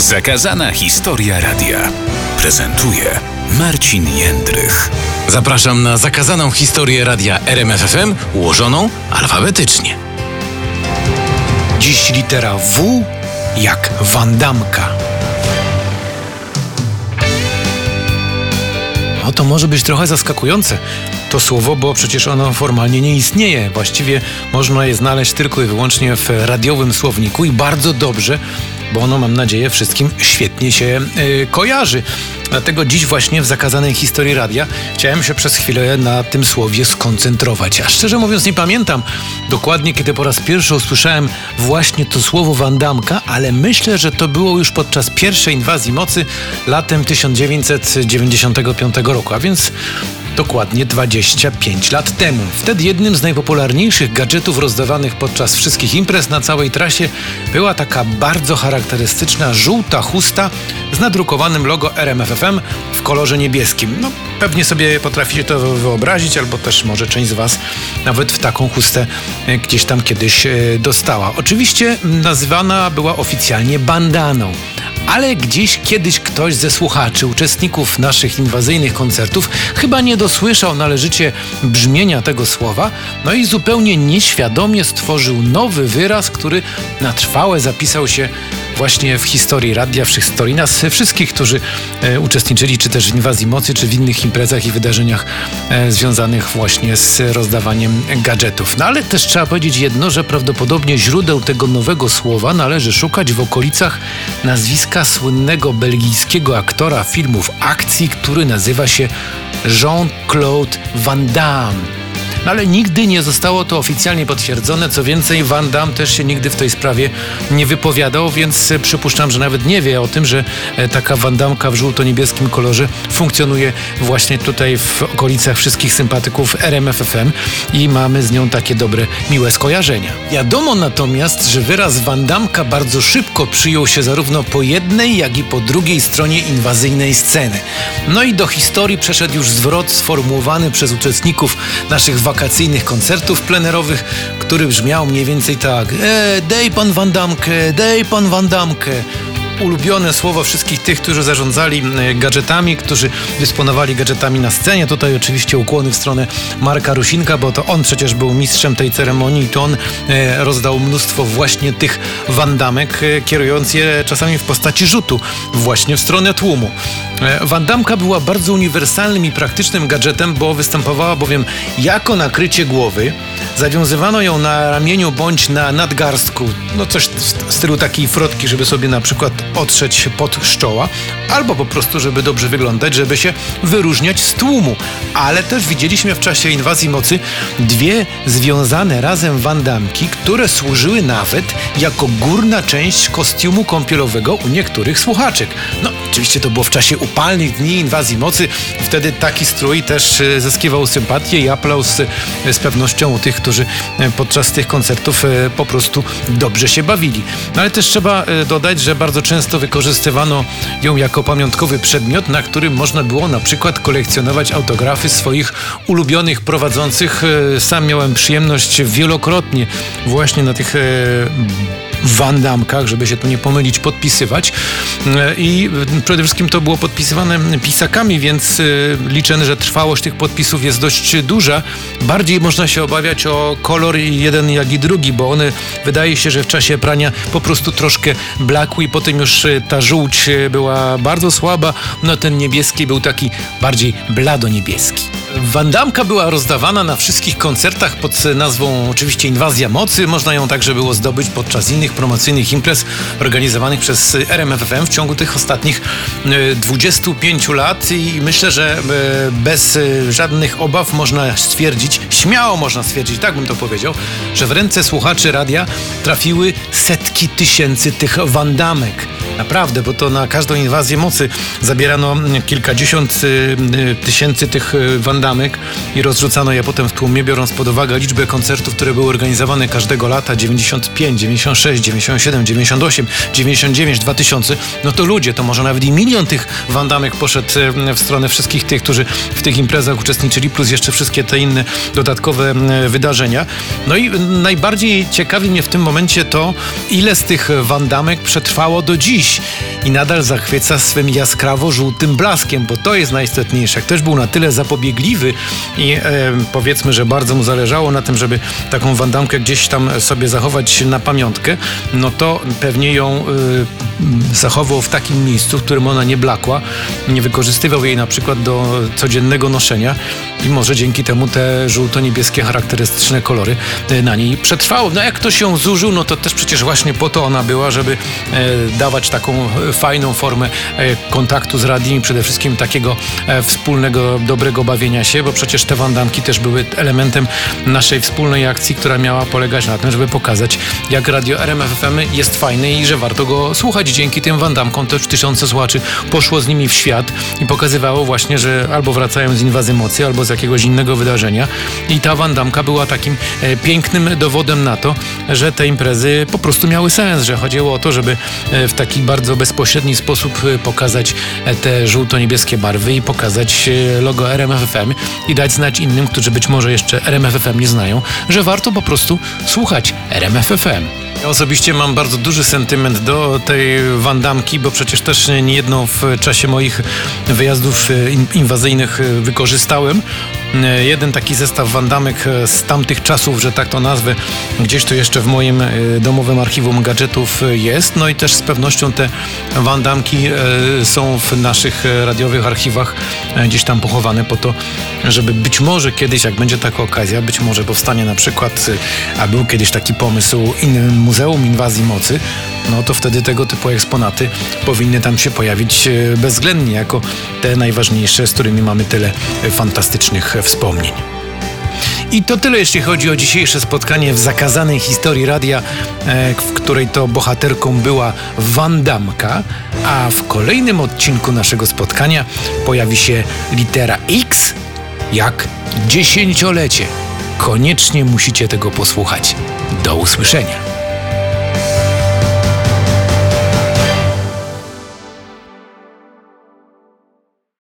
Zakazana historia radia prezentuje Marcin Jędrych. Zapraszam na zakazaną historię radia RMFFM ułożoną alfabetycznie. Dziś litera W jak Wandamka. No to może być trochę zaskakujące to słowo, bo przecież ono formalnie nie istnieje. Właściwie można je znaleźć tylko i wyłącznie w radiowym słowniku i bardzo dobrze, bo ono mam nadzieję wszystkim świetnie się yy, kojarzy. Dlatego dziś właśnie w zakazanej historii radia chciałem się przez chwilę na tym słowie skoncentrować. A szczerze mówiąc nie pamiętam dokładnie, kiedy po raz pierwszy usłyszałem właśnie to słowo Wandamka, ale myślę, że to było już podczas pierwszej inwazji mocy latem 1995 roku, a więc dokładnie 25 lat temu. Wtedy jednym z najpopularniejszych gadżetów rozdawanych podczas wszystkich imprez na całej trasie była taka bardzo charakterystyczna żółta chusta z nadrukowanym logo RMFFM w kolorze niebieskim. No, pewnie sobie potraficie to wyobrazić, albo też może część z Was nawet w taką chustę e, gdzieś tam kiedyś e, dostała. Oczywiście nazywana była oficjalnie bandaną ale gdzieś kiedyś ktoś ze słuchaczy, uczestników naszych inwazyjnych koncertów, chyba nie dosłyszał należycie brzmienia tego słowa, no i zupełnie nieświadomie stworzył nowy wyraz, który na trwałe zapisał się właśnie w historii radia, w historii nas wszystkich, którzy e, uczestniczyli czy też w inwazji mocy, czy w innych imprezach i wydarzeniach e, związanych właśnie z rozdawaniem gadżetów. No ale też trzeba powiedzieć jedno, że prawdopodobnie źródeł tego nowego słowa należy szukać w okolicach nazwiska słynnego belgijskiego aktora filmów akcji, który nazywa się Jean-Claude Van Damme. No ale nigdy nie zostało to oficjalnie potwierdzone. Co więcej, Van Damme też się nigdy w tej sprawie nie wypowiadał, więc przypuszczam, że nawet nie wie o tym, że e, taka Wandamka w żółto-niebieskim kolorze funkcjonuje właśnie tutaj w okolicach wszystkich sympatyków RMFFM i mamy z nią takie dobre, miłe skojarzenia. Wiadomo natomiast, że wyraz Wandamka bardzo szybko przyjął się zarówno po jednej, jak i po drugiej stronie inwazyjnej sceny. No i do historii przeszedł już zwrot sformułowany przez uczestników naszych wakacyjnych koncertów plenerowych, który brzmiał mniej więcej tak. E, dej pan wandamkę, dej pan wandamkę ulubione słowo wszystkich tych, którzy zarządzali gadżetami, którzy dysponowali gadżetami na scenie. Tutaj oczywiście ukłony w stronę Marka Rusinka, bo to on przecież był mistrzem tej ceremonii i to on e, rozdał mnóstwo właśnie tych wandamek, e, kierując je czasami w postaci rzutu właśnie w stronę tłumu. E, wandamka była bardzo uniwersalnym i praktycznym gadżetem, bo występowała bowiem jako nakrycie głowy. Zawiązywano ją na ramieniu bądź na nadgarstku, no coś w stylu takiej frotki, żeby sobie na przykład otrzeć pod szczoła, albo po prostu, żeby dobrze wyglądać, żeby się wyróżniać z tłumu. Ale też widzieliśmy w czasie inwazji mocy dwie związane razem wandamki, które służyły nawet jako górna część kostiumu kąpielowego u niektórych słuchaczek. No, oczywiście to było w czasie upalnych dni inwazji mocy. Wtedy taki strój też e, zyskiwał sympatię i aplauz e, z pewnością u tych, którzy e, podczas tych koncertów po prostu dobrze się bawili. No ale też trzeba dodać, że bardzo często wykorzystywano ją jako pamiątkowy przedmiot, na którym można było na przykład kolekcjonować autografy swoich ulubionych prowadzących. E, sam miałem przyjemność wielokrotnie właśnie na tych e, wandamkach, żeby się tu nie pomylić, podpisywać. E, I przede wszystkim to było podpisywane pisakami, więc liczę, że trwałość tych podpisów jest dość duża. Bardziej można się obawiać o kolor jeden jak i drugi, bo one wydaje się, że w czasie prania po prostu troszkę blakły i potem już y, ta żółć była bardzo słaba, no ten niebieski był taki bardziej blado-niebieski. Wandamka była rozdawana na wszystkich koncertach pod nazwą oczywiście Inwazja Mocy. Można ją także było zdobyć podczas innych promocyjnych imprez organizowanych przez RMFFM w ciągu tych ostatnich 25 y, lat i myślę, że bez żadnych obaw można stwierdzić, śmiało można stwierdzić, tak bym to powiedział, że w ręce słuchaczy radia trafiły setki tysięcy tych wandamek. Naprawdę, bo to na każdą inwazję mocy zabierano kilkadziesiąt y, y, tysięcy tych y, wandamek i rozrzucano je potem w tłumie, biorąc pod uwagę liczbę koncertów, które były organizowane każdego lata 95, 96, 97, 98, 99, 2000. No to ludzie, to może nawet i milion tych wandamek poszedł w stronę wszystkich tych, którzy w tych imprezach uczestniczyli, plus jeszcze wszystkie te inne dodatkowe wydarzenia. No i najbardziej ciekawi mnie w tym momencie to, ile z tych wandamek przetrwało do dziś dziś i nadal zachwyca swym jaskrawo-żółtym blaskiem, bo to jest najistotniejsze. Też był na tyle zapobiegliwy i e, powiedzmy, że bardzo mu zależało na tym, żeby taką wandamkę gdzieś tam sobie zachować na pamiątkę, no to pewnie ją e, zachował w takim miejscu, w którym ona nie blakła, nie wykorzystywał jej na przykład do codziennego noszenia i może dzięki temu te żółto-niebieskie charakterystyczne kolory e, na niej przetrwały. No jak ktoś ją zużył, no to też przecież właśnie po to ona była, żeby e, dawać taką e, fajną formę kontaktu z radiem i przede wszystkim takiego wspólnego, dobrego bawienia się, bo przecież te wandamki też były elementem naszej wspólnej akcji, która miała polegać na tym, żeby pokazać, jak radio RMFFM jest fajny i że warto go słuchać. Dzięki tym wandamkom też tysiące słuchaczy poszło z nimi w świat i pokazywało właśnie, że albo wracają z inwazji mocy, albo z jakiegoś innego wydarzenia. I ta wandamka była takim e, pięknym dowodem na to, że te imprezy po prostu miały sens, że chodziło o to, żeby e, w taki bardzo bezpośredni sposób e, pokazać te żółto-niebieskie barwy i pokazać logo RMFFM i dać znać innym, którzy być może jeszcze RMFFM nie znają, że warto po prostu słuchać RMFFM. Osobiście mam bardzo duży sentyment do tej wandamki, bo przecież też niejedną w czasie moich wyjazdów e, in- inwazyjnych e, wykorzystałem. E, Jeden taki zestaw wandamek e, z tamtych czasów, że tak to nazwę, gdzieś to jeszcze w moim e, domowym archiwum gadżetów jest. No i też z pewnością te wandamki są w naszych radiowych archiwach gdzieś tam pochowane po to, żeby być może kiedyś, jak będzie taka okazja, być może powstanie na przykład, a był kiedyś taki pomysł, in, Muzeum Inwazji Mocy, no to wtedy tego typu eksponaty powinny tam się pojawić bezwzględnie jako te najważniejsze, z którymi mamy tyle fantastycznych e, wspomnień. I to tyle, jeśli chodzi o dzisiejsze spotkanie w zakazanej historii radia, e, w której to bohaterką była Wandamka, a w kolejnym odcinku naszego spotkania pojawi się litera X jak dziesięciolecie. Koniecznie musicie tego posłuchać. Do usłyszenia.